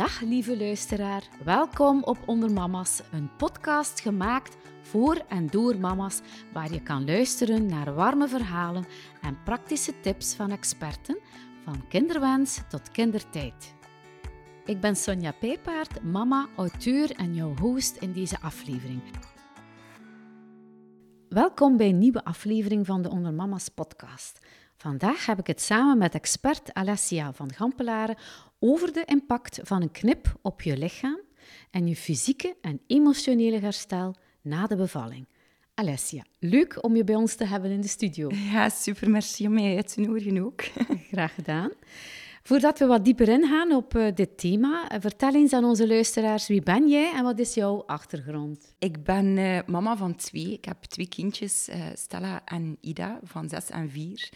Dag lieve luisteraar, welkom op Onder Mama's, een podcast gemaakt voor en door mama's, waar je kan luisteren naar warme verhalen en praktische tips van experten, van kinderwens tot kindertijd. Ik ben Sonja Pijpaard, mama, auteur en jouw host in deze aflevering. Welkom bij een nieuwe aflevering van de Onder Mama's podcast. Vandaag heb ik het samen met expert Alessia van Gampelaren over de impact van een knip op je lichaam en je fysieke en emotionele herstel na de bevalling. Alessia, leuk om je bij ons te hebben in de studio. Ja, super. Merci om mij uit te nodigen ook. Graag gedaan. Voordat we wat dieper ingaan op uh, dit thema, uh, vertel eens aan onze luisteraars wie ben jij en wat is jouw achtergrond? Ik ben uh, mama van twee. Ik heb twee kindjes, Stella en Ida, van zes en vier.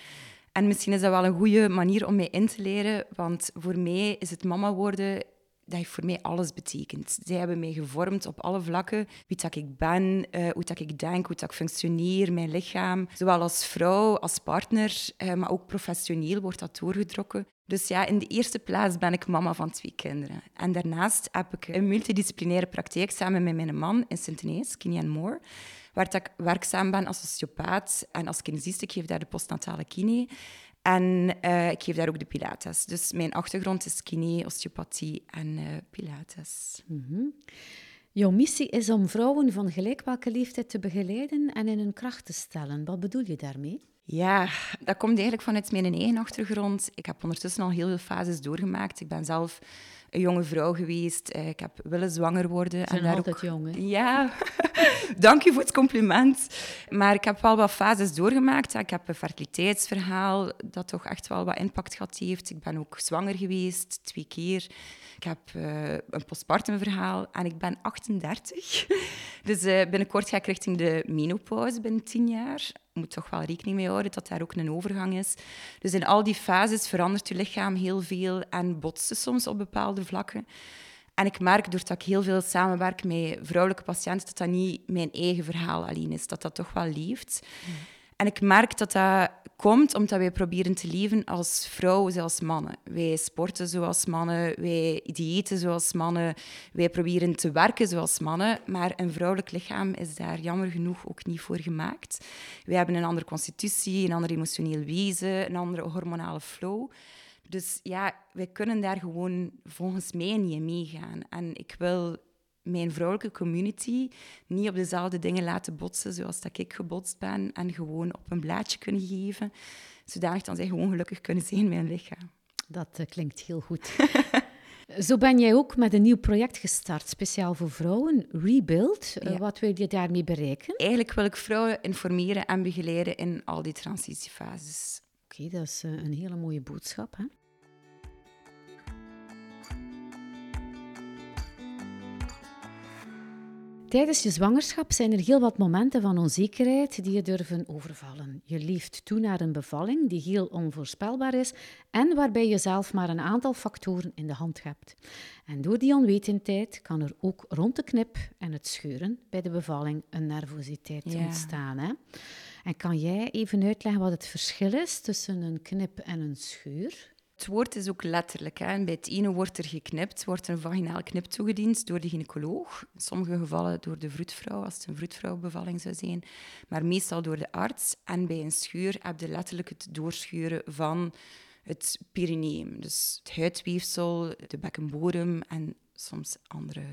En misschien is dat wel een goede manier om mij in te leren, want voor mij is het mama worden dat heeft voor mij alles betekend. Zij hebben mij gevormd op alle vlakken. Wie dat ik ben, uh, hoe dat ik denk, hoe dat ik functioneer, mijn lichaam. Zowel als vrouw, als partner, uh, maar ook professioneel wordt dat doorgetrokken. Dus ja, in de eerste plaats ben ik mama van twee kinderen. En daarnaast heb ik een multidisciplinaire praktijk samen met mijn man in Sint-Denis, Kini Moore waar ik werkzaam ben als sociopaat en als kinesist. Ik geef daar de postnatale kine. En uh, ik geef daar ook de Pilates. Dus mijn achtergrond is kine, osteopathie en uh, Pilates. Mm -hmm. Jouw missie is om vrouwen van gelijk welke leeftijd te begeleiden en in hun kracht te stellen. Wat bedoel je daarmee? Ja, dat komt eigenlijk vanuit mijn eigen achtergrond. Ik heb ondertussen al heel veel fases doorgemaakt. Ik ben zelf een jonge vrouw geweest. Eh, ik heb willen zwanger worden. Zijn en daar altijd ook... jong, Ja, dank je voor het compliment. Maar ik heb wel wat fases doorgemaakt. Ik heb een fertiliteitsverhaal dat toch echt wel wat impact gehad heeft. Ik ben ook zwanger geweest, twee keer. Ik heb uh, een postpartum verhaal en ik ben 38. dus uh, binnenkort ga ik richting de menopauze binnen tien jaar moet toch wel rekening mee houden dat daar ook een overgang is. Dus in al die fases verandert je lichaam heel veel en botst soms op bepaalde vlakken. En ik merk, doordat ik heel veel samenwerk met vrouwelijke patiënten, dat dat niet mijn eigen verhaal alleen is, dat dat toch wel leeft. Mm. En ik merk dat dat komt omdat wij proberen te leven als vrouwen zoals mannen. Wij sporten zoals mannen, wij diëten zoals mannen, wij proberen te werken zoals mannen, maar een vrouwelijk lichaam is daar jammer genoeg ook niet voor gemaakt. Wij hebben een andere constitutie, een ander emotioneel wezen, een andere hormonale flow. Dus ja, wij kunnen daar gewoon volgens mij niet in meegaan. En ik wil mijn vrouwelijke community niet op dezelfde dingen laten botsen zoals dat ik gebotst ben en gewoon op een blaadje kunnen geven, zodanig dat zij gewoon gelukkig kunnen zijn met hun lichaam. Dat uh, klinkt heel goed. Zo ben jij ook met een nieuw project gestart, speciaal voor vrouwen, Rebuild. Uh, wat wil je daarmee bereiken? Eigenlijk wil ik vrouwen informeren en begeleiden in al die transitiefases. Oké, dat is uh, een hele mooie boodschap. Hè? Tijdens je zwangerschap zijn er heel wat momenten van onzekerheid die je durven overvallen. Je leeft toe naar een bevalling die heel onvoorspelbaar is en waarbij je zelf maar een aantal factoren in de hand hebt. En door die onwetendheid kan er ook rond de knip en het scheuren bij de bevalling een nervositeit ontstaan. Hè? En kan jij even uitleggen wat het verschil is tussen een knip en een scheur? Het woord is ook letterlijk. Hè. Bij het ene wordt er geknipt, wordt een vaginaal knip toegediend door de gynaecoloog. In sommige gevallen door de vroedvrouw, als het een vroedvrouwbevalling zou zijn. Maar meestal door de arts. En bij een schuur heb je letterlijk het doorschuren van het perineum. Dus het huidweefsel, de bekkenbodem en soms andere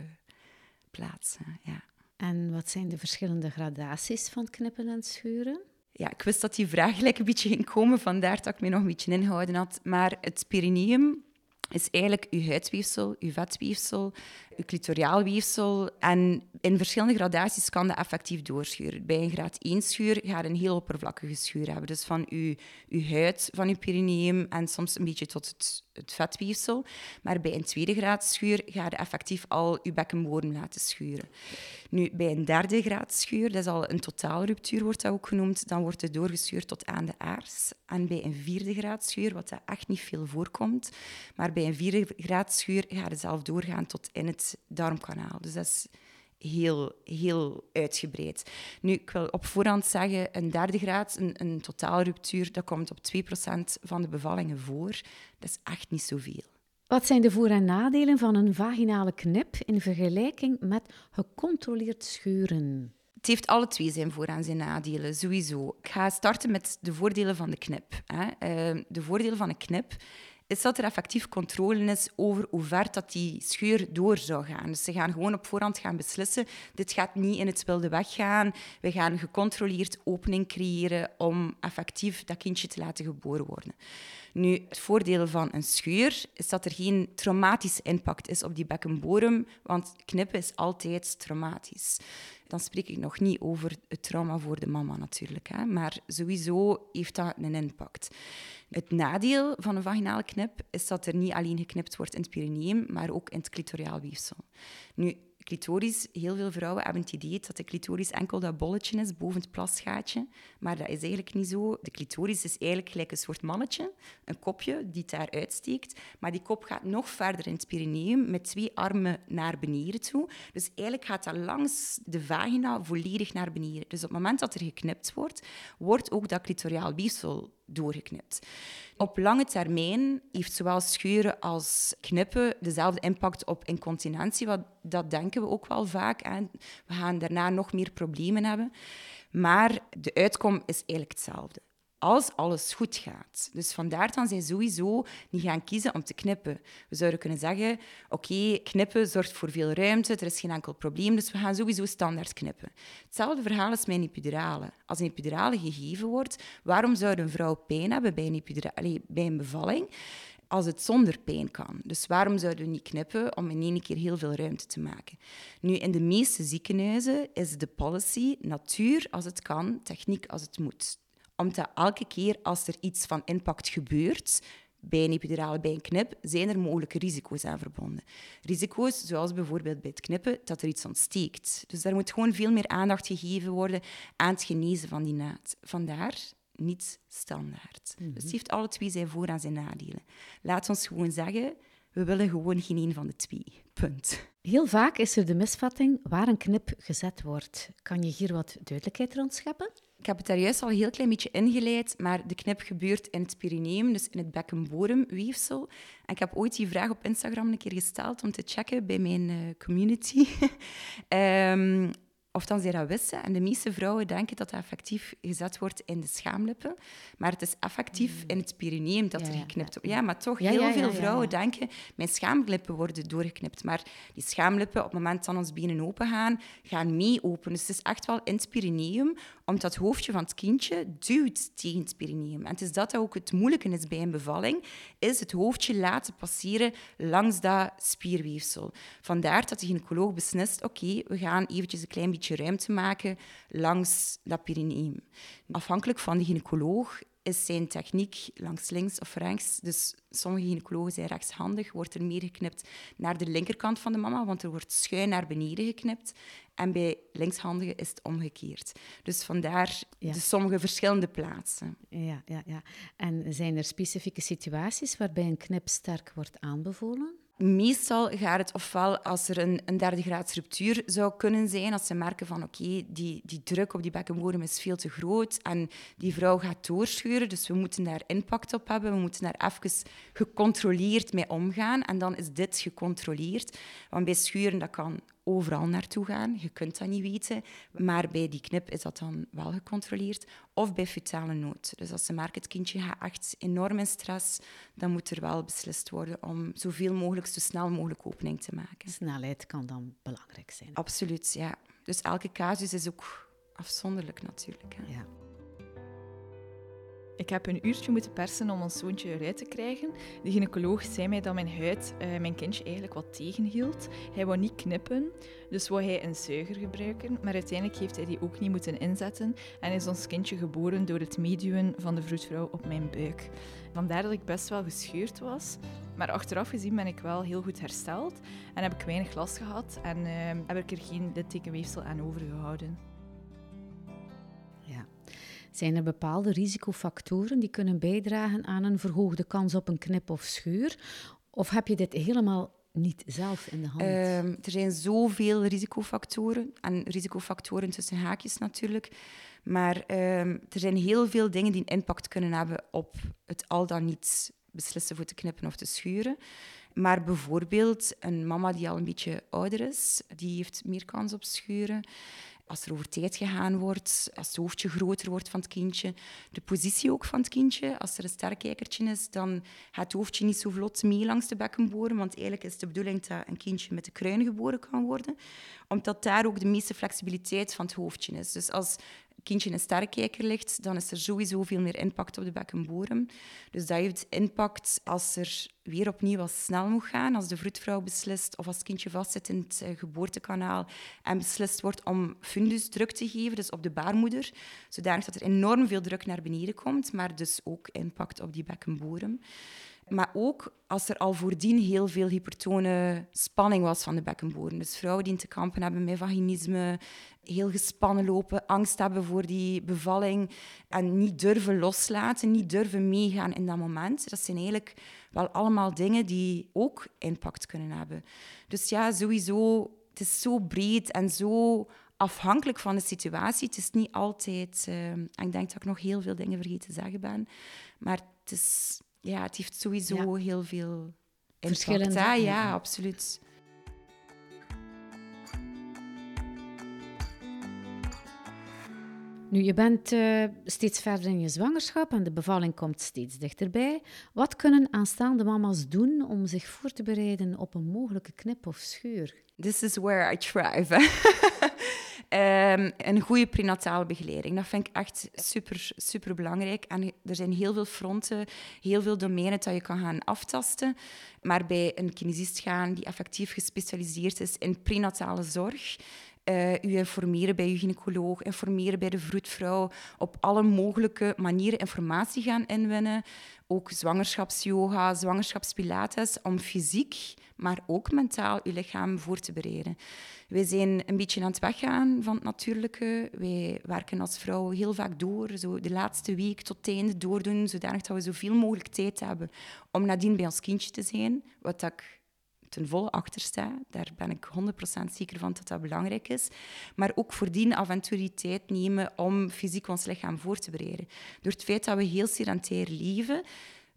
plaatsen. Ja. En wat zijn de verschillende gradaties van knippen en schuren? Ja, ik wist dat die vraag gelijk een beetje ging komen, vandaar dat ik me nog een beetje ingehouden had. Maar het perineum is eigenlijk uw huidweefsel, uw vetweefsel, clitoriaal weefsel. En in verschillende gradaties kan dat effectief doorschuren. Bij een graad 1 schuur ga je een heel oppervlakkige schuur hebben. Dus van uw, uw huid, van uw perineum en soms een beetje tot het, vetweefsel. Maar bij een tweede graad schuur ga je effectief al uw bekkenbodem laten schuren. Nu, bij een derde graad schuur, dat is al een totaalruptuur, wordt dat ook genoemd, dan wordt het doorgeschuurd tot aan de aars. En bij een vierde graad schuur, wat dat echt niet veel voorkomt, maar bij een vierde graad schuur ga je zelf doorgaan tot in het darmkanaal. Dus dat is heel, heel uitgebreid. Nu, ik wil op voorhand zeggen, een derde graad, een, een totaalruptuur, dat komt op 2% van de bevallingen voor. Dat is echt niet zoveel. Wat zijn de voor- en nadelen van een vaginale knip in vergelijking met gecontroleerd scheuren? Het heeft alle twee zijn voor- en zijn nadelen, sowieso. Ik ga starten met de voordelen van de knip. Hè. Ehm, de voordelen van een knip is dat er effectief controle is over hoe ver dat die scheur door zou gaan. Dus ze gaan gewoon op voorhand gaan beslissen, dit gaat niet in het wilde weg gaan. We gaan gecontroleerd opening creëren om effectief dat kindje te laten geboren worden. Nu, het voordeel van een scheur is dat er geen traumatische impact is op die bekkenbodem, want knippen is altijd traumatisch. Dan spreek ik nog niet over het trauma voor de mama natuurlijk, hè. maar sowieso heeft dat een impact. Het nadeel van een vaginale knip is dat er niet alleen geknipt wordt in het perineum, maar ook in het clitoriaal weefsel. Nu, clitoris, heel veel vrouwen hebben het idee dat de clitoris enkel dat bolletje is boven het plasgaatje. Maar dat is eigenlijk niet zo. De clitoris is eigenlijk gelijk een soort mannetje, een kopje die daar uitsteekt. Maar die kop gaat nog verder in het perineum met twee armen naar beneden toe. Dus eigenlijk gaat dat langs de vagina volledig naar beneden. Dus op het moment dat er geknipt wordt, wordt ook dat clitoriaal weefsel doorgeknipt. Op lange termijn heeft zowel scheuren als knippen dezelfde impact op incontinentie. Wat, dat denken we ook wel vaak. Hè. We gaan daarna nog meer problemen hebben. Maar de uitkom is eigenlijk hetzelfde als alles goed gaat. Dus vandaar dan zij sowieso niet gaan kiezen om te knippen. We zouden kunnen zeggen, oké, knippen zorgt voor veel ruimte, er is geen enkel probleem, dus we gaan sowieso standaard knippen. Hetzelfde verhaal is met een epidurale. Als een epidurale gegeven wordt, waarom zou een vrouw pijn hebben bij een, epidurale, bij een bevalling? als het zonder pijn kan. Dus waarom zouden we niet knippen om in één keer heel veel ruimte te maken? Nu, in de meeste ziekenhuizen is de policy natuur als het kan, techniek als het moet omdat elke keer als er iets van impact gebeurt, bij een epidurale, bij een knip, zijn er mogelijke risico's aan verbonden. Risico's zoals bijvoorbeeld bij het knippen, dat er iets ontsteekt. Dus daar moet gewoon veel meer aandacht gegeven worden aan het genezen van die naad. Vandaar niet standaard. Dus het heeft alle twee zijn voor- en zijn nadelen. Laat ons gewoon zeggen, we willen gewoon geen een van de twee. Punt. Heel vaak is er de misvatting waar een knip gezet wordt. Kan je hier wat duidelijkheid rond scheppen? Ik heb het daar juist al een heel klein beetje ingeleid, maar de knip gebeurt in het perineum, dus in het bekkenbodemweefsel. En ik heb ooit die vraag op Instagram een keer gesteld om te checken bij mijn uh, community. um, of dan zij dat wisten. En de meeste vrouwen denken dat dat effectief gezet wordt in de schaamlippen. Maar het is effectief mm. in het perineum dat er geknipt wordt. Ja, maar toch, heel veel vrouwen denken, mijn schaamlippen worden doorgeknipt. Maar die schaamlippen, op het moment dat ons benen open gaan, gaan mee open. Dus het is echt wel in het perineum, omdat het hoofdje van het kindje duwt tegen het perineum. En het is dat dat ook het moeilijke is bij een bevalling, is het hoofdje laten passeren langs dat spierweefsel. Vandaar dat de gynaecoloog beslist, oké, we gaan eventjes een klein beetje ruimte maken langs dat perineum. Afhankelijk van de gynaecoloog is zijn techniek langs links of rechts. Dus sommige gynaecologen zijn rechtshandig, wordt er meer geknipt naar de linkerkant van de mama, want er wordt schuin naar beneden geknipt. En bij linkshandigen is het omgekeerd. Dus vandaar ja. sommige verschillende plaatsen. Ja, ja, ja. En zijn er specifieke situaties waarbij een knip sterk wordt aanbevolen? Meestal gaat het ofwel als er een, een derde graad ruptuur zou kunnen zijn, als ze merken van oké, die, die druk op die bekkenbodem is veel te groot en die vrouw gaat doorschuren, dus we moeten daar impact op hebben, we moeten daar even gecontroleerd mee omgaan en dan is dit gecontroleerd. Want bij schuren, dat kan overal naartoe gaan. Je kunt dat niet weten. Maar bij die knip is dat dan wel gecontroleerd. Of bij fetale nood. Dus als ze merken het kindje gaat echt enorm in stress, dan moet er wel beslist worden om zoveel mogelijk, zo snel mogelijk opening te maken. Snelheid kan dan belangrijk zijn. Absoluut, ja. Dus elke casus is ook afzonderlijk natuurlijk. Hè. Ja. Ik heb een uurtje moeten persen om ons zoontje eruit te krijgen. De gynaecoloog zei mij dat mijn huid uh, mijn kindje eigenlijk wat tegenhield. Hij wou niet knippen, dus wou hij een zuiger gebruiken. Maar uiteindelijk heeft hij die ook niet moeten inzetten en is ons kindje geboren door het meeduwen van de vroedvrouw op mijn buik. Vandaar dat ik best wel gescheurd was. Maar achteraf gezien ben ik wel heel goed hersteld en heb ik weinig last gehad en uh, heb ik er geen littekenweefsel aan overgehouden. Zijn er bepaalde risicofactoren die kunnen bijdragen aan een verhoogde kans op een knip of scheur? Of heb je dit helemaal niet zelf in de hand? Uh, er zijn zoveel risicofactoren. En risicofactoren tussen haakjes natuurlijk. Maar uh, er zijn heel veel dingen die een impact kunnen hebben op het al dan niet beslissen voor te knippen of te schuren. Maar bijvoorbeeld een mama die al een beetje ouder is, die heeft meer kans op schuren als er over tijd gegaan wordt, als het hoofdje groter wordt van het kindje, de positie ook van het kindje. Als er een sterkijkertje is, dan gaat het hoofdje niet zo vlot mee langs de bekkenboren, want eigenlijk is de bedoeling dat een kindje met de kruin geboren kan worden, omdat daar ook de meeste flexibiliteit van het hoofdje is. Dus als kindje in een sterrenkijker ligt, dan is er sowieso veel meer impact op de bekkenbodem. Dus dat heeft impact als er weer opnieuw wat snel moet gaan, als de vroedvrouw beslist of als het kindje vastzit in het eh, geboortekanaal en beslist wordt om fundus druk te geven, dus op de baarmoeder, zodanig dat er enorm veel druk naar beneden komt, maar dus ook impact op die bekkenbodem. Maar ook als er al voordien heel veel hypertone spanning was van de bekkenbodem. Dus vrouwen die te kampen hebben met vaginisme, heel gespannen lopen, angst hebben voor die bevalling en niet durven loslaten, niet durven meegaan in dat moment. Dat zijn eigenlijk wel allemaal dingen die ook impact kunnen hebben. Dus ja, sowieso, het is zo breed en zo afhankelijk van de situatie. Het is niet altijd... Uh, ik denk dat ik nog heel veel dingen vergeten te zeggen ben. Maar het is ja, het heeft sowieso heel veel verschillende. Ja, ja, absoluut. Nu, je bent uh, steeds verder in je zwangerschap en de bevalling komt steeds dichterbij. Wat kunnen aanstaande mama's doen om zich voor te bereiden op een mogelijke knip of scheur? This is where I thrive. um, een goede prenatale begeleiding. Dat vind ik echt super, super belangrijk. En er zijn heel veel fronten, heel veel domeinen dat je kan gaan aftasten. Maar bij een kinesist gaan die effectief gespecialiseerd is in prenatale zorg, uh, u informeren bij uw gynaecoloog, informeren bij de vroedvrouw, op alle mogelijke manieren informatie gaan inwinnen. Ook zwangerschapsyoga, zwangerschapspilates, om fysiek, maar ook mentaal uw lichaam voor te bereiden. Wij zijn een beetje aan het weggaan van het natuurlijke. Wij werken als vrouw heel vaak door, zo de laatste week tot het einde doordoen, zodanig dat we zoveel mogelijk tijd hebben om nadien bij ons kindje te zijn, wat ik ten volle achter. Daar ben ik 100% zeker van dat dat belangrijk is. Maar ook voordien tijd nemen om fysiek ons lichaam voor te bereiden. Door het feit dat we heel sedentair leven,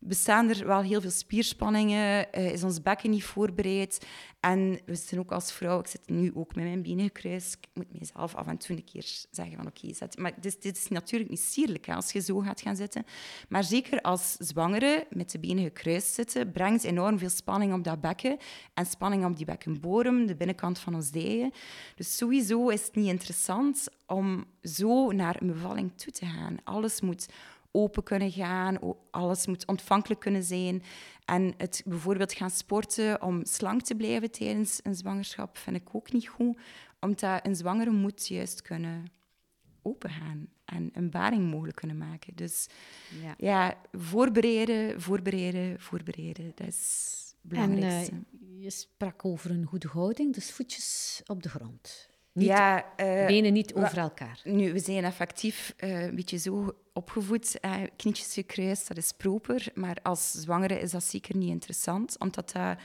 bestaan er wel heel veel spierspanningen, uh, is ons bekken niet voorbereid. En we zitten ook als vrouw, ik zit nu ook met mijn benen gekruist, ik moet mezelf af en toe een keer zeggen van oké, okay, maar dit, dit, is natuurlijk niet sierlijk als je zo gaat gaan zitten. Maar zeker als zwangere met de benen gekruist zitten, brengt enorm veel spanning op dat bekken en spanning op die bekkenbodem, de binnenkant van ons dijen. Dus sowieso is het niet interessant om zo naar een bevalling toe te gaan. Alles moet open kunnen gaan, alles moet ontvankelijk kunnen zijn. En het bijvoorbeeld gaan sporten om slank te blijven tijdens een zwangerschap vind ik ook niet goed, omdat een zwangere moet juist kunnen opengaan en een baring mogelijk kunnen maken. Dus ja, ja voorbereiden, voorbereiden, voorbereiden, dat is het belangrijkste. En, uh, je sprak over een goede houding, dus voetjes op de grond. Niet, ja, uh, benen niet over elkaar. Nu, we zijn effectief uh, een beetje zo opgevoed. Uh, knietjes gekruist, dat is proper. Maar als zwangere is dat zeker niet interessant. Omdat dat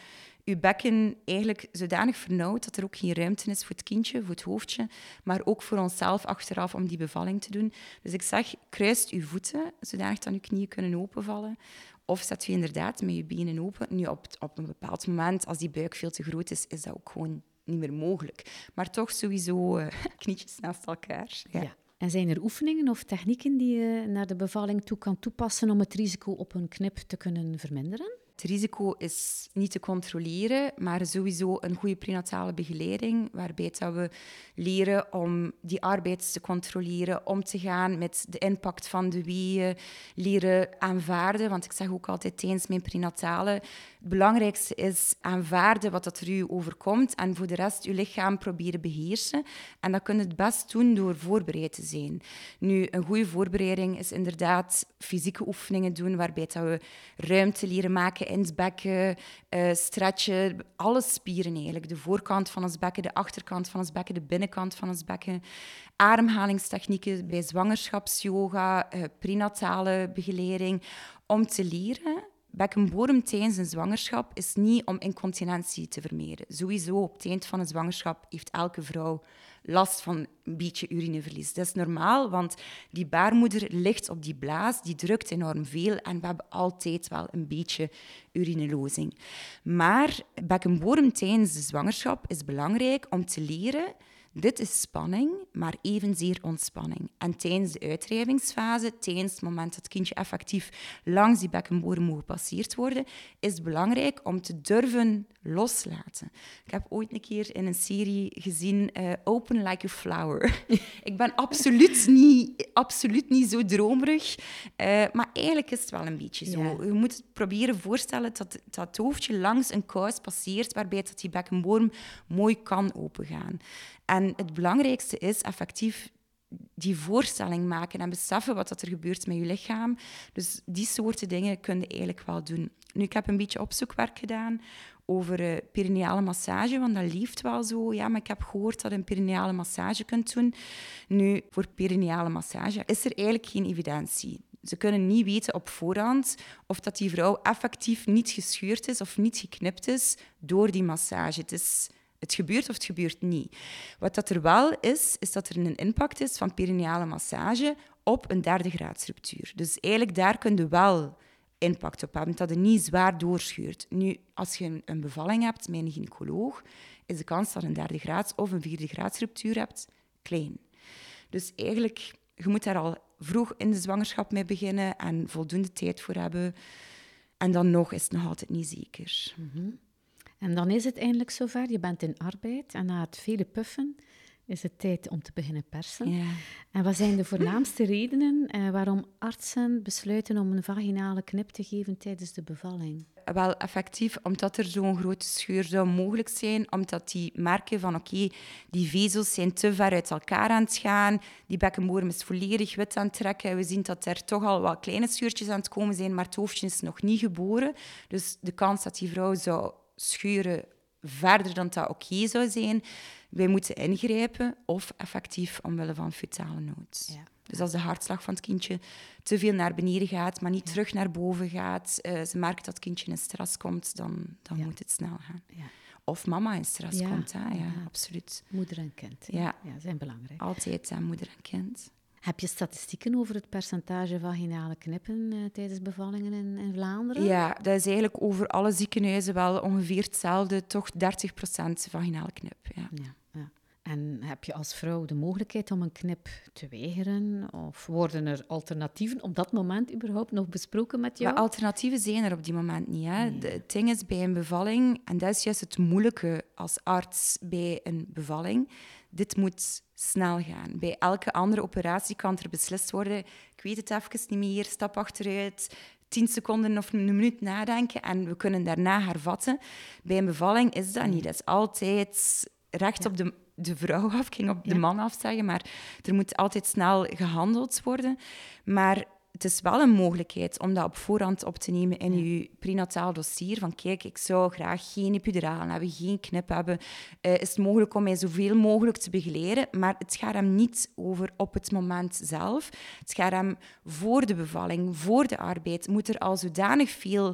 je bekken eigenlijk zodanig vernauwt dat er ook geen ruimte is voor het kindje, voor het hoofdje. Maar ook voor onszelf achteraf om die bevalling te doen. Dus ik zeg, kruist uw voeten, zodanig dat je knieën kunnen openvallen. Of zet je inderdaad met je benen open. Nu, op, op een bepaald moment, als die buik veel te groot is, is dat ook gewoon niet meer mogelijk. Maar toch sowieso uh, knietjes naast elkaar. Ja. En zijn er oefeningen of technieken die je naar de bevalling toe kan toepassen om het risico op een knip te kunnen verminderen? Het risico is niet te controleren, maar sowieso een goede prenatale begeleiding, waarbij dat we leren om die arbeid te controleren, om te gaan met de impact van de weeën, leren aanvaarden. Want ik zeg ook altijd tijdens mijn prenatale, het belangrijkste is aanvaarden wat dat er u overkomt en voor de rest uw lichaam proberen beheersen. En dat kun je het best doen door voorbereid te zijn. Nu, een goede voorbereiding is inderdaad fysieke oefeningen doen, waarbij dat we ruimte leren maken in het bekken, uh, stretchen, alle spieren eigenlijk. De voorkant van ons bekken, de achterkant van ons bekken, de binnenkant van ons bekken. Ademhalingstechnieken bij zwangerschapsyoga, uh, prenatale begeleiding. Om te leren bekkenbodem tijdens een zwangerschap is niet om incontinentie te vermijden. Sowieso op het eind van een zwangerschap heeft elke vrouw last van een beetje urineverlies. Dat is normaal, want die baarmoeder ligt op die blaas, die drukt enorm veel en we hebben altijd wel een beetje urinelozing. Maar bekkenbodem tijdens de zwangerschap is belangrijk om te leren dit is spanning, maar evenzeer ontspanning. En tijdens de uitdrijvingsfase, tijdens het moment dat het kindje effectief langs die bekkenbodem moet gepasseerd worden, is het belangrijk om te durven loslaten. Ik heb ooit een keer in een serie gezien uh, Open Like a Flower. ik ben absoluut niet, absoluut niet zo dromerig, uh, maar eigenlijk is het wel een beetje zo. Je moet het proberen voorstellen dat, dat het hoofdje langs een kous passeert, waarbij dat die bekkenbodem mooi kan opengaan. En het belangrijkste is effectief die voorstelling maken en beseffen wat er gebeurt met je lichaam. Dus die soorten dingen kun je eigenlijk wel doen. Nu, ik heb een beetje opzoekwerk gedaan over uh, perineale massage, want dat lieft wel zo. Ja, maar ik heb gehoord dat je een perineale massage kunt doen. Nu, voor perineale massage is er eigenlijk geen evidentie. Ze kunnen niet weten op voorhand of dat die vrouw effectief niet gescheurd is of niet geknipt is door die massage. Het is het gebeurt of het gebeurt niet. Wat dat er wel is, is dat er een impact is van perineale massage op een derde graadsruptuur. Dus eigenlijk daar kun je wel impact op hebben, dat het niet zwaar doorscheurt. Nu, als je een bevalling hebt een gynaecoloog, is de kans dat je een derde graads of een vierde graadsruptuur hebt klein. Dus eigenlijk, je moet daar al vroeg in de zwangerschap mee beginnen en voldoende tijd voor hebben. En dan nog is het nog altijd niet zeker. Mm en dan is het eindelijk zover. Je bent in arbeid en na het vele puffen is het tijd om te beginnen persen. Ja. En wat zijn de voornaamste redenen eh, waarom artsen besluiten om een vaginale knip te geven tijdens de bevalling? Wel effectief, omdat er zo'n grote scheur zou mogelijk zijn, omdat die merken van oké, die vezels zijn te ver uit elkaar aan het gaan, die bekkenbodem is volledig wit aan het trekken. We zien dat er toch al wat kleine scheurtjes aan het komen zijn, maar het hoofdje is nog niet geboren. Dus de kans dat die vrouw zou schuren verder dan dat oké zou zijn, wij moeten ingrijpen of effectief omwille van fetale nood. Ja. Dus als de hartslag van het kindje te veel naar beneden gaat, maar niet terug naar boven gaat, uh, ze merkt dat het kindje in stress komt, dan, dan moet het snel gaan. Of mama in stress komt, hè? Ja, absoluut. Moeder en kind, ja. zijn belangrijk. Altijd, hè, moeder en kind. Heb je statistieken over het percentage vaginale knippen uh, tijdens bevallingen in, in, Vlaanderen? Ja, dat is eigenlijk over alle ziekenhuizen wel ongeveer hetzelfde, toch 30% vaginale knip. Ja. ja. Ja, En heb je als vrouw de mogelijkheid om een knip te weigeren? Of worden er alternatieven op dat moment überhaupt nog besproken met jou? Maar alternatieven zijn er op die moment niet. Hè. De, het ding is bij een bevalling, en dat is juist het moeilijke als arts bij een bevalling, dit moet snel gaan. Bij elke andere operatie kan er beslist worden, ik weet het even niet meer, stap achteruit, tien seconden of een minuut nadenken en we kunnen daarna hervatten. Bij een bevalling is dat niet. Dat is altijd recht op de, de vrouw af, ik ging op de man af zeggen, maar er moet altijd snel gehandeld worden. Maar het is wel een mogelijkheid om dat op voorhand op te nemen in je prenataal dossier. Van kijk, ik zou graag geen epiduraal hebben, geen knip hebben. Uh, is het mogelijk om mij zoveel mogelijk te begeleiden? Maar het gaat hem niet over op het moment zelf. Het gaat hem voor de bevalling, voor de arbeid. Moet er al zodanig veel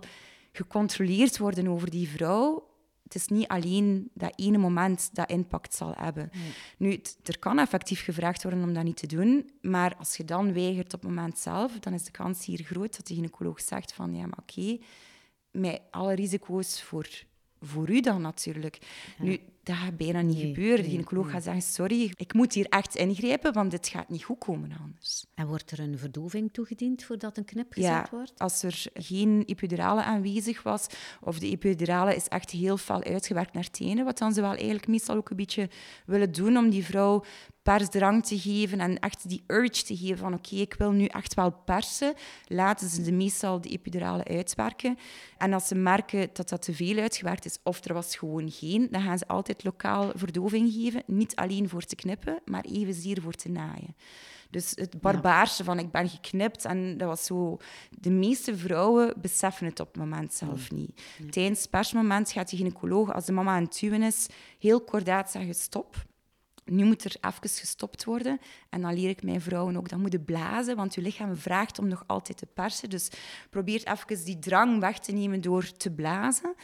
gecontroleerd worden over die vrouw het is niet alleen dat ene moment dat impact zal hebben. Nu, er kan effectief gevraagd worden om dat niet te doen, maar als je dan weigert op het moment zelf, dan is de kans hier groot dat de gynaecoloog zegt van ja, maar oké, met alle risico's voor, voor u dan natuurlijk. Nu, dat gaat bijna niet gebeuren. De gynaecoloog gaat zeggen, sorry, ik moet hier echt ingrijpen, want dit gaat niet goed komen anders. En wordt er een verdoving toegediend voordat een knip gezet ja, wordt? als er geen epidurale aanwezig was, of de epidurale is echt heel fel uitgewerkt naar tenen, wat dan ze wel eigenlijk meestal ook een beetje willen doen om die vrouw persdrang te geven en echt die urge te geven van oké, ik wil nu echt wel persen, laten ze de meestal de epidurale uitwerken. En als ze merken dat dat te veel uitgewerkt is of er was gewoon geen, dan gaan ze altijd lokaal verdoving geven. Niet alleen voor te knippen, maar evenzeer voor te naaien. Dus het barbaarse van ik ben geknipt en dat was zo... De meeste vrouwen beseffen het op het moment zelf niet. Tijdens het persmoment gaat de gynaecoloog, als de mama aan het tuwen is, heel kordaat zeggen stop nu moet er even gestopt worden. En dan leer ik mijn vrouwen ook, dat moeten blazen, want je lichaam vraagt om nog altijd te persen. Dus probeer even die drang weg te nemen door te blazen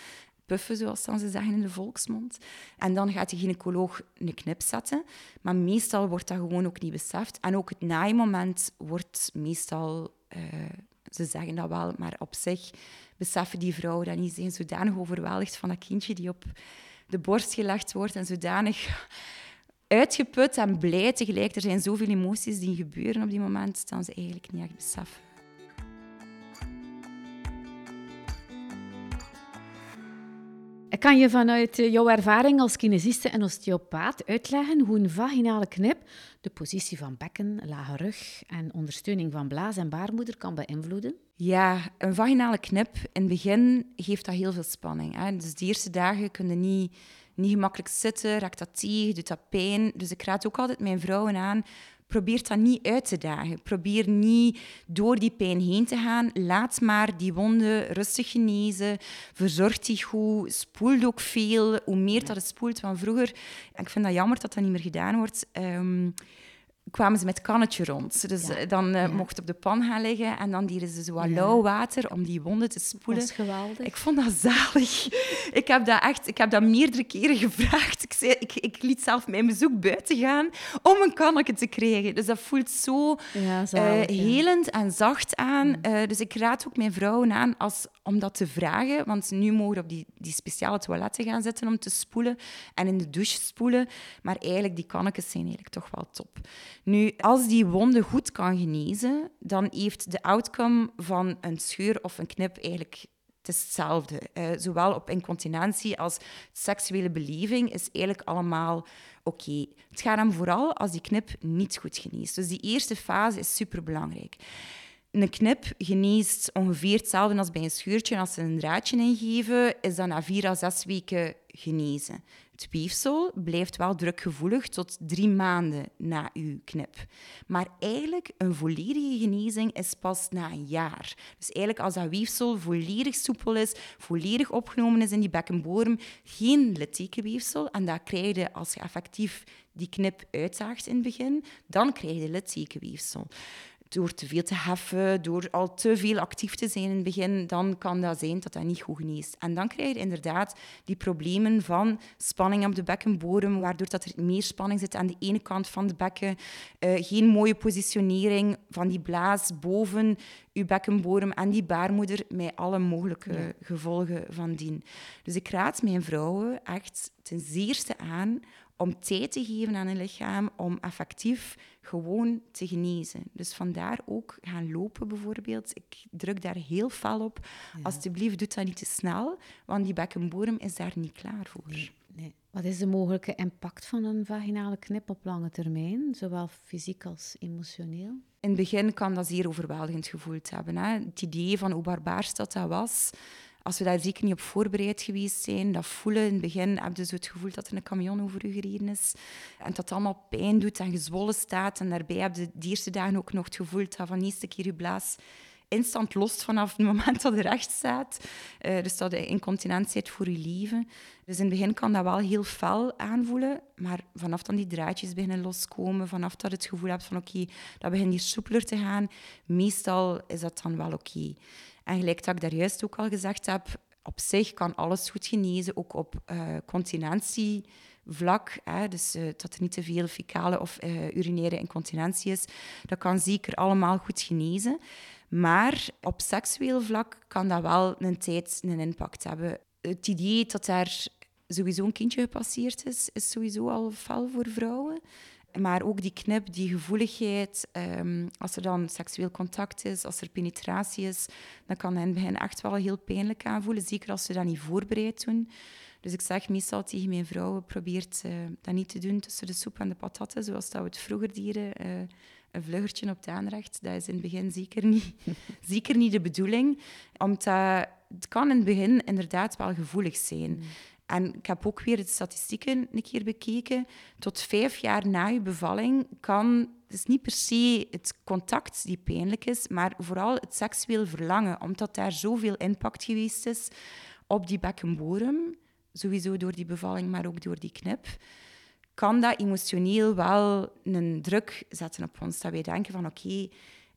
puffen, zoals dan ze zeggen in de volksmond. En dan gaat de gynaecoloog een knip zetten. Maar meestal wordt dat gewoon ook niet beseft. En ook het naaimoment wordt meestal... Uh, ze zeggen dat wel, maar op zich beseffen die vrouwen dat niet. Ze zijn zodanig overweldigd van dat kindje die op de borst gelegd wordt en zodanig uitgeput en blij tegelijk. Er zijn zoveel emoties die gebeuren op die moment, dat ze eigenlijk niet echt beseffen. Kan je vanuit eh, jouw ervaring als kinesiste en osteopaat uitleggen hoe een vaginale knip de positie van bekken, lage rug en ondersteuning van blaas en baarmoeder kan beïnvloeden? Ja, een vaginale knip in het begin geeft dat heel veel spanning. Hè? Dus de eerste dagen kunnen niet, niet gemakkelijk zitten, raakt dat tegen, doet dat pijn. Dus ik raad ook altijd mijn vrouwen aan probeer dat niet uit te dagen. Probeer niet door die pijn heen te gaan. Laat maar die wonden rustig genezen. Verzorg die goed. Spoel ook veel. Hoe meer dat het spoelt. van vroeger, ik vind dat jammer dat dat niet meer gedaan wordt. Ehm, kwamen ze met kannetje rond. Dus eh, dan uh, mocht op de pan gaan liggen en dan dieren ze zo wat lauw water om die wonden te spoelen. Dat geweldig. Ik vond dat zalig. ik heb dat echt, ik heb dat meerdere keren gevraagd. Ik, zei, ik, ik liet zelf mijn bezoek buiten gaan om een kannetje te krijgen. Dus dat voelt zo ja, zalig, uh, helend en zacht aan. Mm. dus ik raad ook mijn vrouwen aan als, om dat te vragen, want nu mogen we op die, die speciale toiletten gaan zitten om te spoelen en in de douche spoelen. Maar eigenlijk, die kannetjes zijn eigenlijk toch wel top. Nu, als die wonde goed kan genezen, dan heeft de outcome van een scheur of een knip eigenlijk het is hetzelfde. Uh, zowel op incontinentie als seksuele beleving is eigenlijk allemaal oké. Het gaat hem vooral als die knip niet goed geneest. Dus die eerste fase is superbelangrijk. Een knip geneest ongeveer hetzelfde als bij een scheurtje. Als ze een draadje ingeven, is dat na vier à zes weken genezen. Het weefsel blijft wel drukgevoelig tot drie maanden na uw knip. Maar eigenlijk, een volledige genezing is pas na een jaar. Dus eigenlijk als dat weefsel volledig soepel is, volledig opgenomen is in die bekkenbodem, geen littekenweefsel, en dat krijg je als je effectief die knip uitzaagt in het begin, dan krijg je littekenweefsel door te veel te heffen, door al te veel actief te zijn in het begin, dan kan dat zijn dat dat niet goed geneest. En dan krijg je inderdaad die problemen van spanning op de bekkenbodem, waardoor dat er meer spanning zit aan de ene kant van de bekken, uh, geen mooie positionering van die blaas boven uw bekkenbodem en die baarmoeder, met alle mogelijke gevolgen van dien. Dus ik raad mijn vrouwen echt ten zeerste aan om tijd te geven aan een lichaam om effectief gewoon te genezen. Dus vandaar ook gaan lopen bijvoorbeeld. Ik druk daar heel fel op. Ja. Alsjeblieft, doe dat niet te snel, want die bekkenbodem is daar niet klaar voor. Nee, Wat is de mogelijke impact van een vaginale knip op lange termijn, zowel fysiek als emotioneel? In het begin kan dat zeer overweldigend gevoeld hebben. Hè. Het idee van hoe barbaars dat, dat was, als we daar zeker niet op voorbereid geweest zijn, dat voelen in het begin, heb je zo het gevoel dat er een camion over u gereden is. En dat het allemaal pijn doet en gezwollen staat. En daarbij heb je de eerste dagen ook nog het gevoel dat van de eerste keer je blaas instant lost vanaf het moment dat je recht staat. Uh, dus dat je incontinentie voor je leven. Dus in het begin kan dat wel heel fel aanvoelen, maar vanaf dan die draadjes beginnen loskomen, vanaf dat het gevoel hebt van oké, dat begint hier soepeler te gaan, meestal is dat dan wel oké. En gelijk dat ik daar juist ook al gezegd heb, op zich kan alles goed genezen, ook op uh, continentievlak. Hè, dus uh, dat er niet te veel fecale of uh, urinaire incontinentie is. Dat kan zeker allemaal goed genezen. Maar op seksueel vlak kan dat wel een tijd een impact hebben. Het idee dat daar sowieso een kindje gepasseerd is, is sowieso al fel voor vrouwen. Maar ook die knip, die gevoeligheid, um, als er dan seksueel contact is, als er penetratie is, dan kan het begin echt wel heel pijnlijk aanvoelen. Zeker als ze dat niet voorbereid doen. Dus ik zeg meestal tegen mijn vrouwen, probeert uh, dat niet te doen tussen de soep en de patatten, zoals dat we het vroeger dieren. Uh, een vluggertje op het aanrecht, dat is in het begin zeker niet, zeker niet de bedoeling. Omdat het kan in het begin inderdaad wel gevoelig zijn. Mm. En ik heb ook weer de statistieken een keer bekeken. Tot vijf jaar na je bevalling kan, het is niet per se het contact die pijnlijk is, maar vooral het seksueel verlangen, omdat daar zoveel impact geweest is op die bekkenbodem, sowieso door die bevalling, maar ook door die knip, kan dat emotioneel wel een druk zetten op ons. Dat wij denken van oké,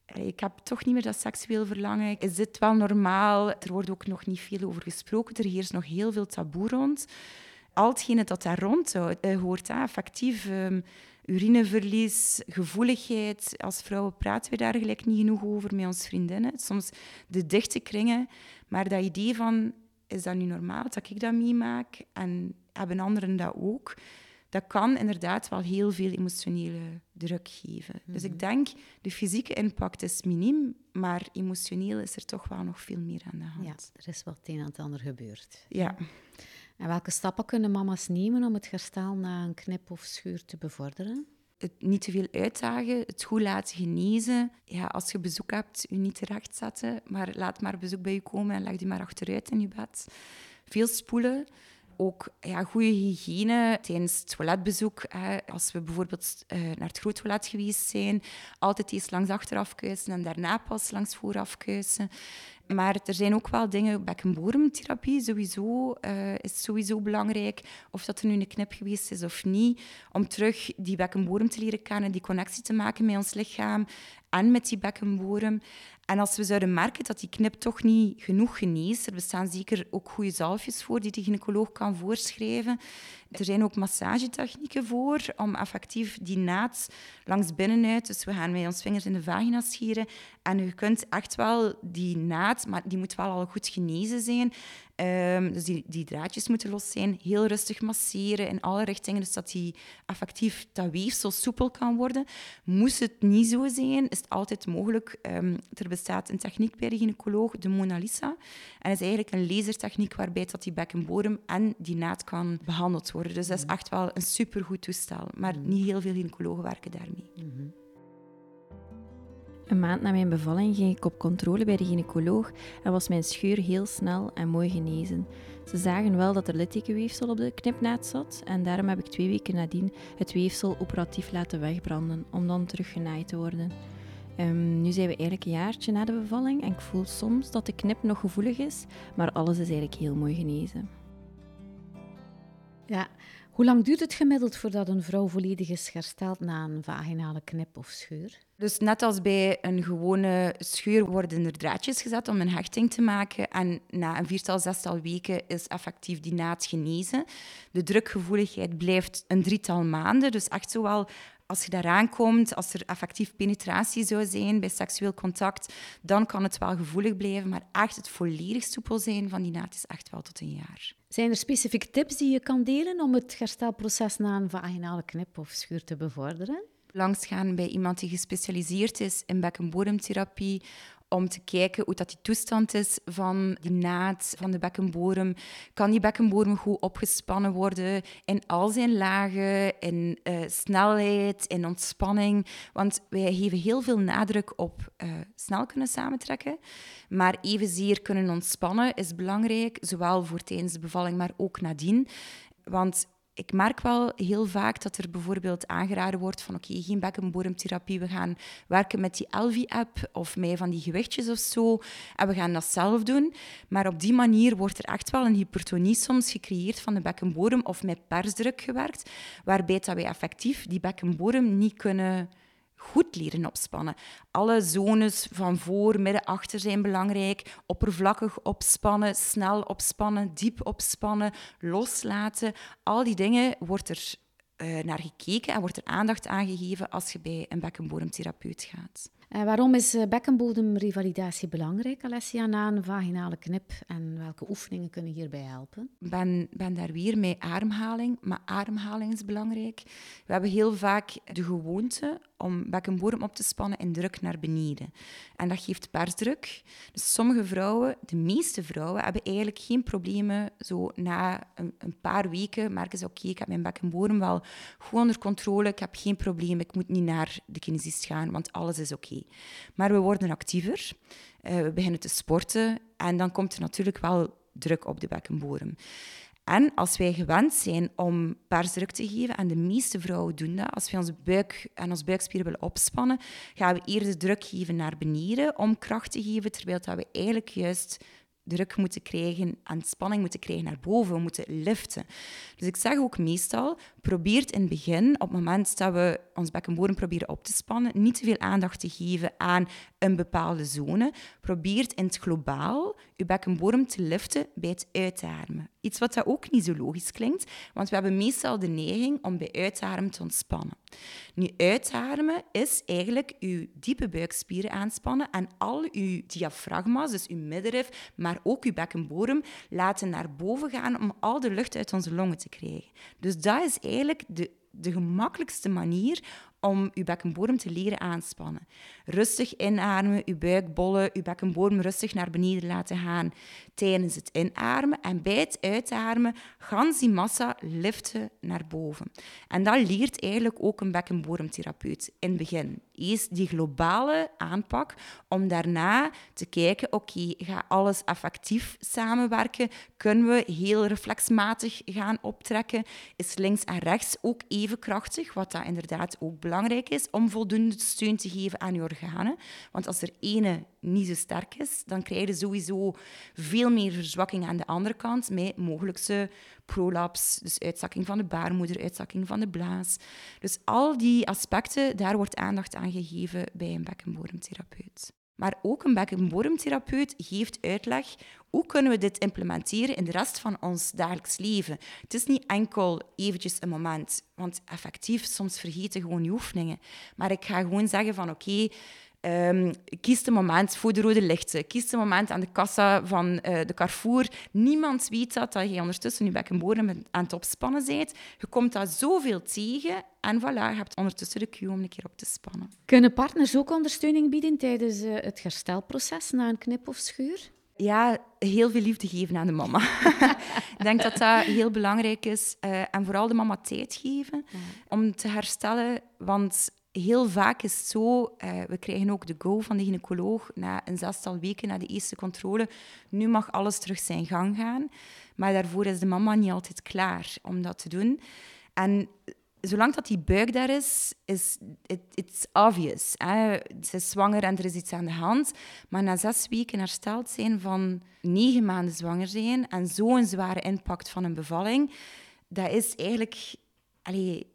ik heb toch niet meer dat seksueel verlangen. Is dit wel normaal? Er wordt ook nog niet veel over gesproken. Er heerst nog heel veel taboe rond. Al hetgene dat daar rond uh, hoort, affectief, um, urineverlies, gevoeligheid. Als vrouwen praten we daar gelijk niet genoeg over met onze vriendinnen. Soms de dichte kringen. Maar dat idee van, is dat nu normaal dat ik dat meemaak? En hebben anderen dat ook? dat kan inderdaad wel heel veel emotionele druk geven. Dus ik mhm. denk, de fysieke impact is miniem, maar emotioneel is er toch wel nog veel meer aan de hand. Ja, er is wat een en het ander gebeurd. Ja. En welke stappen kunnen mama's nemen om het herstel na een knip of schuur te bevorderen? Het niet te veel uitdagen, het goed laten genezen. Ja, als je bezoek hebt, je niet terecht zetten, maar laat maar bezoek bij je komen en leg die maar achteruit in je bed. Veel spoelen ook ja, goede hygiëne tijdens toiletbezoek. Hè. Als we bijvoorbeeld uh, naar het groottoilet geweest zijn, altijd eerst langs achteraf kuisen en daarna pas langs vooraf kuisen. Maar er zijn ook wel dingen, bekkenbodemtherapie sowieso, uh, is sowieso belangrijk. Of dat er nu een knip geweest is of niet. Om terug die bekkenbodem te leren kennen, die connectie te maken met ons lichaam en met die bekkenbodem. En als we zouden merken dat die knip toch niet genoeg geneest, er bestaan zeker ook goede zalfjes voor die de gynaecoloog kan voorschrijven. Er zijn ook massagetechnieken voor om effectief die naad langs binnenuit, dus we gaan met ons vingers in de vagina scheren en je kunt echt wel die naad, maar die moet wel al goed genezen zijn, Um, dus die, draadjes moeten los zijn. Heel rustig masseren in alle richtingen, dus dat die effectief dat weefsel soepel kan worden. Moest het niet zo zijn, is het altijd mogelijk. Um, er bestaat een techniek bij de gynaecoloog, de Mona Lisa. En dat is eigenlijk een lasertechniek waarbij dat die bekkenbodem en die naad kan behandeld worden. Dus dat is echt wel een supergoed toestel. Maar niet heel veel gynaecologen werken daarmee. Mm een maand na mijn bevalling ging ik op controle bij de gynaecoloog en was mijn scheur heel snel en mooi genezen. Ze zagen wel dat er littekenweefsel op de knipnaad zat en daarom heb ik twee weken nadien het weefsel operatief laten wegbranden om dan terug genaaid te worden. Um, nu zijn we eigenlijk een jaartje na de bevalling en ik voel soms dat de knip nog gevoelig is, maar alles is eigenlijk heel mooi genezen. Ja, hoe lang duurt het gemiddeld voordat een vrouw volledig is hersteld na een vaginale knip of scheur? Dus net als bij een gewone scheur worden er draadjes gezet om een hechting te maken. En na een viertal, zestal weken is effectief die naad genezen. De drukgevoeligheid blijft een drietal maanden. Dus echt zowel als je daaraan komt, als er effectief penetratie zou zijn bij seksueel contact, dan kan het wel gevoelig blijven. Maar echt het volledig soepel zijn van die naad is echt wel tot een jaar. Zijn er specifieke tips die je kan delen om het herstelproces na een vaginale knip of schuur te bevorderen? Langsgaan bij iemand die gespecialiseerd is in bekkenbodemtherapie om te kijken hoe dat die toestand is van die naad, van de bekkenbodem. Kan die bekkenbodem goed opgespannen worden in al zijn lagen, in uh, snelheid, in ontspanning? Want wij geven heel veel nadruk op uh, snel kunnen samentrekken, maar evenzeer kunnen ontspannen is belangrijk, zowel voor tijdens de bevalling, maar ook nadien. Want ik merk wel heel vaak dat er bijvoorbeeld aangeraden wordt van oké, geen bekkenbodemtherapie, we gaan werken met die Elvi-app of met van die gewichtjes of zo en we gaan dat zelf doen. Maar op die manier wordt er echt wel een hypertonie soms gecreëerd van de bekkenbodem of met persdruk gewerkt, waarbij dat wij effectief die bekkenbodem niet kunnen goed leren opspannen. Alle zones van voor, midden, achter zijn belangrijk. Oppervlakkig opspannen, snel opspannen, diep opspannen, loslaten. Al die dingen wordt er uh, naar gekeken en wordt er aandacht aan gegeven als je bij een bekkenbodemtherapeut gaat. En waarom is eh, bekkenbodemrevalidatie belangrijk, Alessia, na een vaginale knip? En welke oefeningen kunnen hierbij helpen? Ik ben, ben daar weer met ademhaling, maar ademhaling is belangrijk. We hebben heel vaak de gewoonte om bekkenbodem op te spannen en druk naar beneden. En dat geeft persdruk. Dus sommige vrouwen, de meeste vrouwen, hebben eigenlijk geen problemen. Zo na een, een paar weken merken ze, oké, ik heb mijn bekkenbodem wel goed onder controle, ik heb geen probleem, ik moet niet naar de kinesist gaan, want alles is oké. Maar we worden actiever, uh, we beginnen te sporten en dan komt er natuurlijk wel druk op de bekkenbodem. En als wij gewend zijn om persdruk te geven, en de meeste vrouwen doen dat, als we onze buik en ons buikspieren willen opspannen, gaan we eerder druk geven naar beneden om kracht te geven, terwijl dat we eigenlijk juist druk moeten krijgen en spanning moeten krijgen naar boven. We moeten liften. Dus ik zeg ook meestal, probeer in het begin, op het moment dat we ons bekkenbodem proberen op te spannen, niet te veel aandacht te geven aan een bepaalde zone, probeert in het globaal je bekkenbodem te liften bij het uitademen. Iets wat dat ook niet zo logisch klinkt, want we hebben meestal de neiging om bij uitademen te ontspannen. Nu, uitademen is eigenlijk je diepe buikspieren aanspannen en al je diafragma's, dus je middenrif, maar ook je bekkenbodem, laten naar boven gaan om al de lucht uit onze longen te krijgen. Dus dat is eigenlijk de de gemakkelijkste manier om je bekkenbodem te leren aanspannen. Rustig inademen, je buik bollen, je bekkenbodem rustig naar beneden laten gaan tijdens het inademen. En bij het uitademen gans die massa liften naar boven. En dat leert eigenlijk ook een bekkenbodemtherapeut in het begin. Eerst die globale aanpak, om daarna te kijken, oké, gaat alles effectief samenwerken? Kunnen we heel reflexmatig gaan optrekken? Is links en rechts ook even krachtig? Wat dat inderdaad ook belangrijk is, om voldoende steun te geven aan je organen. Want als er ene niet zo sterk is, dan krijg je sowieso veel meer verzwakking aan de andere kant, met mogelijkse prolaps, dus uitzakking van de baarmoeder, uitzakking van de blaas. Dus al die aspecten, daar wordt aandacht aan gegeven bij een bekkenbodemtherapeut. Maar ook een bekkenbodemtherapeut geeft uitleg hoe kunnen we dit implementeren in de rest van ons dagelijks leven. Het is niet enkel eventjes een moment, want effectief, soms vergeten gewoon je oefeningen. Maar ik ga gewoon zeggen van oké, Um, kies het moment voor de rode lichten. Kies het moment aan de kassa van uh, de Carrefour. Niemand weet dat, dat je ondertussen je bekkenbodem aan het opspannen bent. Je komt daar zoveel tegen en voilà, je hebt ondertussen de cue om een keer op te spannen. Kunnen partners ook ondersteuning bieden tijdens uh, het herstelproces na een knip of schuur? Ja, heel veel liefde geven aan de mama. ik denk dat dat heel belangrijk is. Uh, en vooral de mama tijd geven ja. om te herstellen. Want heel vaak is het zo, uh, we krijgen ook de go van de gynaecoloog na een zestal weken na de eerste controle. Nu mag alles terug zijn gang gaan. Maar daarvoor is de mama niet altijd klaar om dat te doen. En zolang dat die buik daar is, is it's obvious. Ze is zwanger en er is iets aan de hand. Maar na zes weken hersteld zijn van negen maanden zwanger zijn en zo'n zware impact van een bevalling, dat is eigenlijk allee,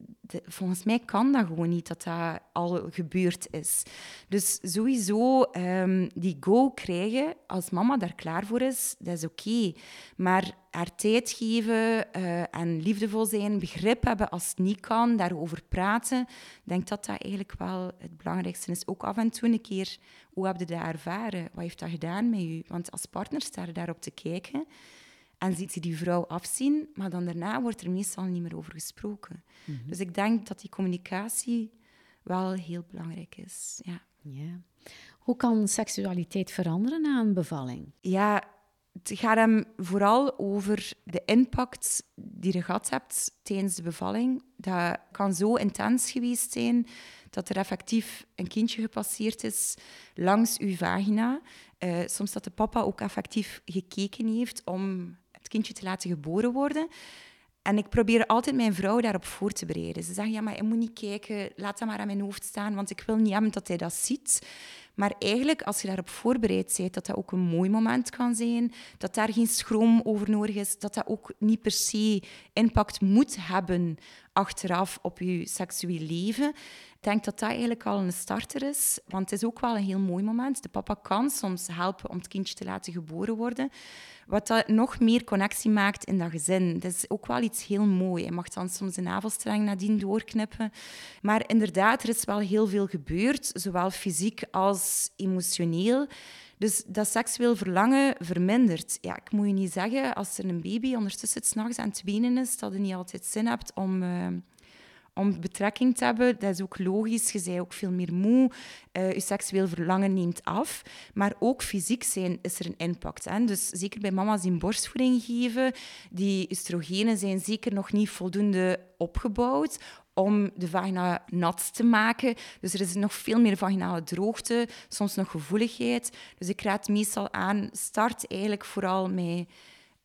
volgens mij kan dat gewoon niet dat dat al gebeurd is. Dus sowieso um, die go krijgen als mama daar klaar voor is, dat is oké. Maar haar tijd geven uh, en liefdevol zijn, begrip hebben als het niet kan, daarover praten, denk dat dat eigenlijk wel het belangrijkste is. Ook af en toe een keer, hoe heb je dat ervaren? Wat heeft dat gedaan met je? Want als partner sta je daarop te kijken. En ziet ze die vrouw afzien, maar dan daarna wordt er meestal niet meer over gesproken. Mhm. Dus ik denk dat die communicatie wel heel belangrijk is. Ja. ja. Hoe kan seksualiteit veranderen na een bevalling? Ja, het gaat hem vooral over de impact die je gehad hebt tijdens de bevalling. Dat kan zo intens geweest zijn dat er effectief een kindje gepasseerd is langs uw vagina. Uh, soms dat de papa ook effectief gekeken heeft om kindje te laten geboren worden. En ik probeer altijd mijn vrouw daarop voor te bereiden. Ze zeggen, ja, maar je moet niet kijken, laat dat maar aan mijn hoofd staan, want ik wil niet hebben dat hij dat ziet. Maar eigenlijk, als je daarop voorbereid bent, dat dat ook een mooi moment kan zijn, dat daar geen schroom over nodig is, dat dat ook niet per se impact moet hebben achteraf op je seksueel leven. Ik denk dat dat eigenlijk al een starter is, want het is ook wel een heel mooi moment. De papa kan soms helpen om het kindje te laten geboren worden, wat dat nog meer connectie maakt in dat gezin. Dat is ook wel iets heel moois. Je mag dan soms de navelstreng nadien doorknippen. Maar inderdaad, er is wel heel veel gebeurd, zowel fysiek als emotioneel. Dus dat seksueel verlangen vermindert. Ja, ik moet je niet zeggen, als er een baby ondertussen s'nachts aan het wenen is, dat je niet altijd zin hebt om... Uh, om betrekking te hebben. Dat is ook logisch. Je bent ook veel meer moe. Uh, je seksueel verlangen neemt af. Maar ook fysiek zijn is er een impact. Hè? Dus zeker bij mama's die borstvoeding geven, die oestrogenen zijn zeker nog niet voldoende opgebouwd om de vagina nat te maken. Dus er is nog veel meer vaginale droogte, soms nog gevoeligheid. Dus ik raad meestal aan, start eigenlijk vooral met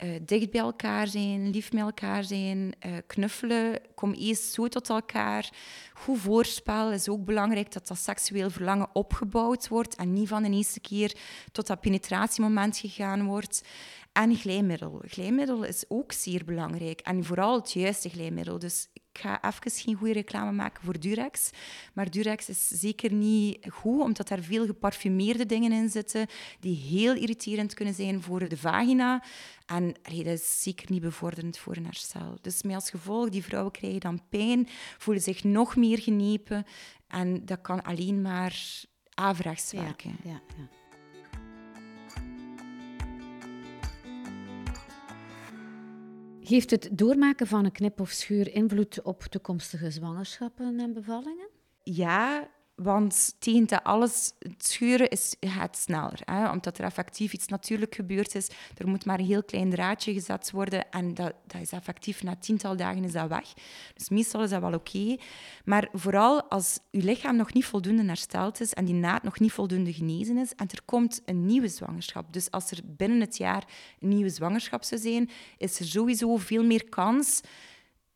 uh, dicht bij elkaar zijn, lief met elkaar zijn, uh, knuffelen. Kom eerst zo tot elkaar. Goed voorspel is ook belangrijk dat dat seksueel verlangen opgebouwd wordt en niet van de eerste keer tot dat penetratiemoment gegaan wordt. En glijmiddel. Glijmiddel is ook zeer belangrijk. En vooral het juiste glijmiddel. Dus ik ga even geen goede reclame maken voor Durex. Maar Durex is zeker niet goed, omdat daar veel geparfumeerde dingen in zitten die heel irriterend kunnen zijn voor de vagina. En allee, dat is zeker niet bevorderend voor een herstel. Dus met als gevolg, die vrouwen krijgen dan pijn, voelen zich nog meer genepen. En dat kan alleen maar averechts werken. Ja, ja, Geeft het doormaken van een knip of schuur invloed op toekomstige zwangerschappen en bevallingen? Ja, want tegen dat alles, het schuren is, gaat sneller. Omdat er effectief iets natuurlijk gebeurd is. Er moet maar een heel klein draadje gezet worden. En dat, dat is effectief, na tiental dagen is dat weg. Dus meestal is dat wel oké. Maar vooral als je lichaam nog niet voldoende hersteld is en die naad nog niet voldoende genezen is en er komt een nieuwe zwangerschap. Dus als er binnen het jaar een nieuwe zwangerschap zou zijn, is er sowieso veel meer kans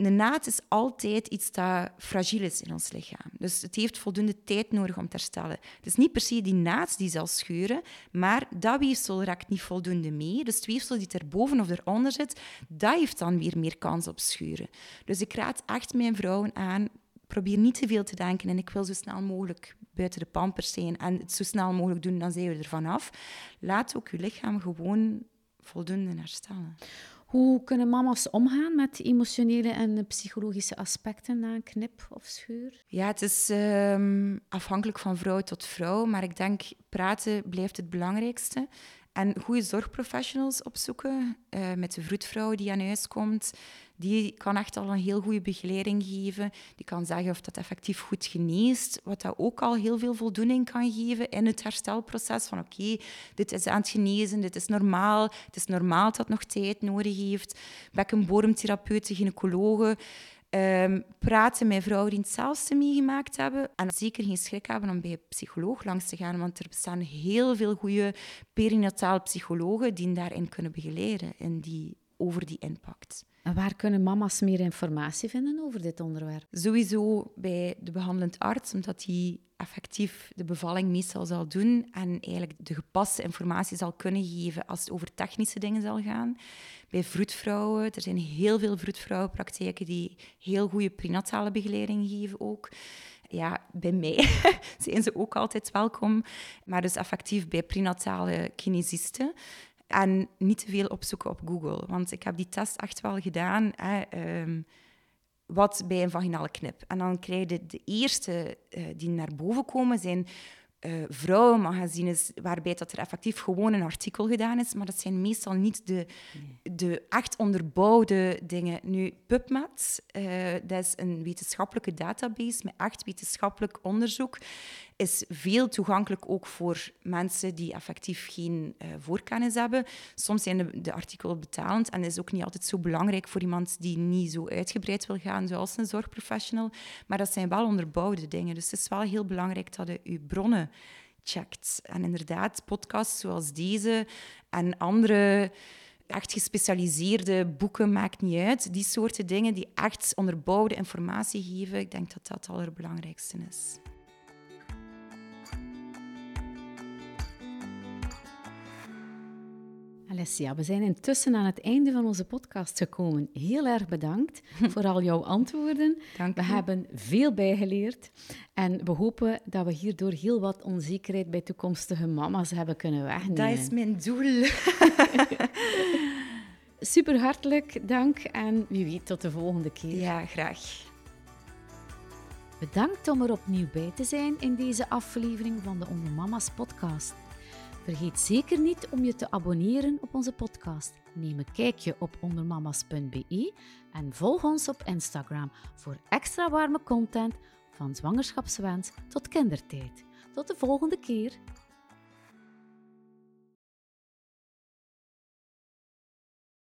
een naad is altijd iets dat fragiel is in ons lichaam. Dus het heeft voldoende tijd nodig om te herstellen. Het is niet per se die naad die zal scheuren, maar dat weefsel raakt niet voldoende mee. Dus het weefsel die erboven of eronder zit, dat heeft dan weer meer kans op scheuren. Dus ik raad echt mijn vrouwen aan, probeer niet te veel te denken en ik wil zo snel mogelijk buiten de pampers zijn en het zo snel mogelijk doen, dan zijn we er vanaf. Laat ook je lichaam gewoon voldoende herstellen. Hoe kunnen mama's omgaan met emotionele en psychologische aspecten na een knip of scheur? Ja, het is ehm, afhankelijk van vrouw tot vrouw, maar ik denk praten blijft het belangrijkste. En goede zorgprofessionals opzoeken uh, met de vroedvrouw die aan huis komt. Die kan echt al een heel goede begeleiding geven. Die kan zeggen of dat effectief goed geneest. Wat dat ook al heel veel voldoening kan geven in het herstelproces. Van oké, dit is aan het genezen, dit is normaal. Het is normaal dat het nog tijd nodig heeft. Bekkenbodemtherapeuten, gynaecologen. Um, praten met vrouwen die hetzelfde meegemaakt hebben. En zeker geen schrik hebben om bij een psycholoog langs te gaan, want er bestaan heel veel goede perinatale psychologen die daarin kunnen begeleiden in die, over die impact. En waar kunnen mama's meer informatie vinden over dit onderwerp? Sowieso bij de behandelend arts, omdat die effectief de bevalling meestal zal doen en eigenlijk de gepaste informatie zal kunnen geven als het over technische dingen zal gaan. Bij vroedvrouwen, er zijn heel veel vroedvrouwenpraktijken die heel goede prenatale begeleiding geven ook ja, bij mij zijn ze ook altijd welkom. Maar dus effectief bij prenatale kinesisten. En niet te veel opzoeken op Google. Want ik heb die test echt wel gedaan. Hè, ehm, wat bij een vaginale knip. En dan krijg je de, eerste uh, die naar boven komen, zijn uh, vrouwenmagazines waarbij dat er effectief gewoon een artikel gedaan is, maar dat zijn meestal niet de, de echt onderbouwde dingen. Nu, PubMed, uh, dat is een wetenschappelijke database met echt wetenschappelijk onderzoek is veel toegankelijk ook voor mensen die effectief geen uh, voorkennis hebben. Soms zijn de, de artikelen betalend en is ook niet altijd zo belangrijk voor iemand die niet zo uitgebreid wil gaan zoals een zorgprofessional. Maar dat zijn wel onderbouwde dingen. Dus het is wel heel belangrijk dat je je bronnen checkt. En inderdaad, podcasts zoals deze en andere echt gespecialiseerde boeken, maakt niet uit. Die soorten dingen die echt onderbouwde informatie geven, ik denk dat dat het allerbelangrijkste is. Alessia, we zijn intussen aan het einde van onze podcast gekomen. Heel erg bedankt voor al jouw antwoorden. Dank we hebben veel bijgeleerd en we hopen dat we hierdoor heel wat onzekerheid bij toekomstige mama's hebben kunnen wegnemen. Dat is mijn doel. Super hartelijk dank en wie weet tot de volgende keer. Ja, graag. Bedankt om er opnieuw bij te zijn in deze aflevering van de Onder Mama's podcast. Vergeet zeker niet om je te abonneren op onze podcast. Neem een kijkje op ondermamas.be en volg ons op Instagram voor extra warme content van zwangerschapswens tot kindertijd. Tot de volgende keer.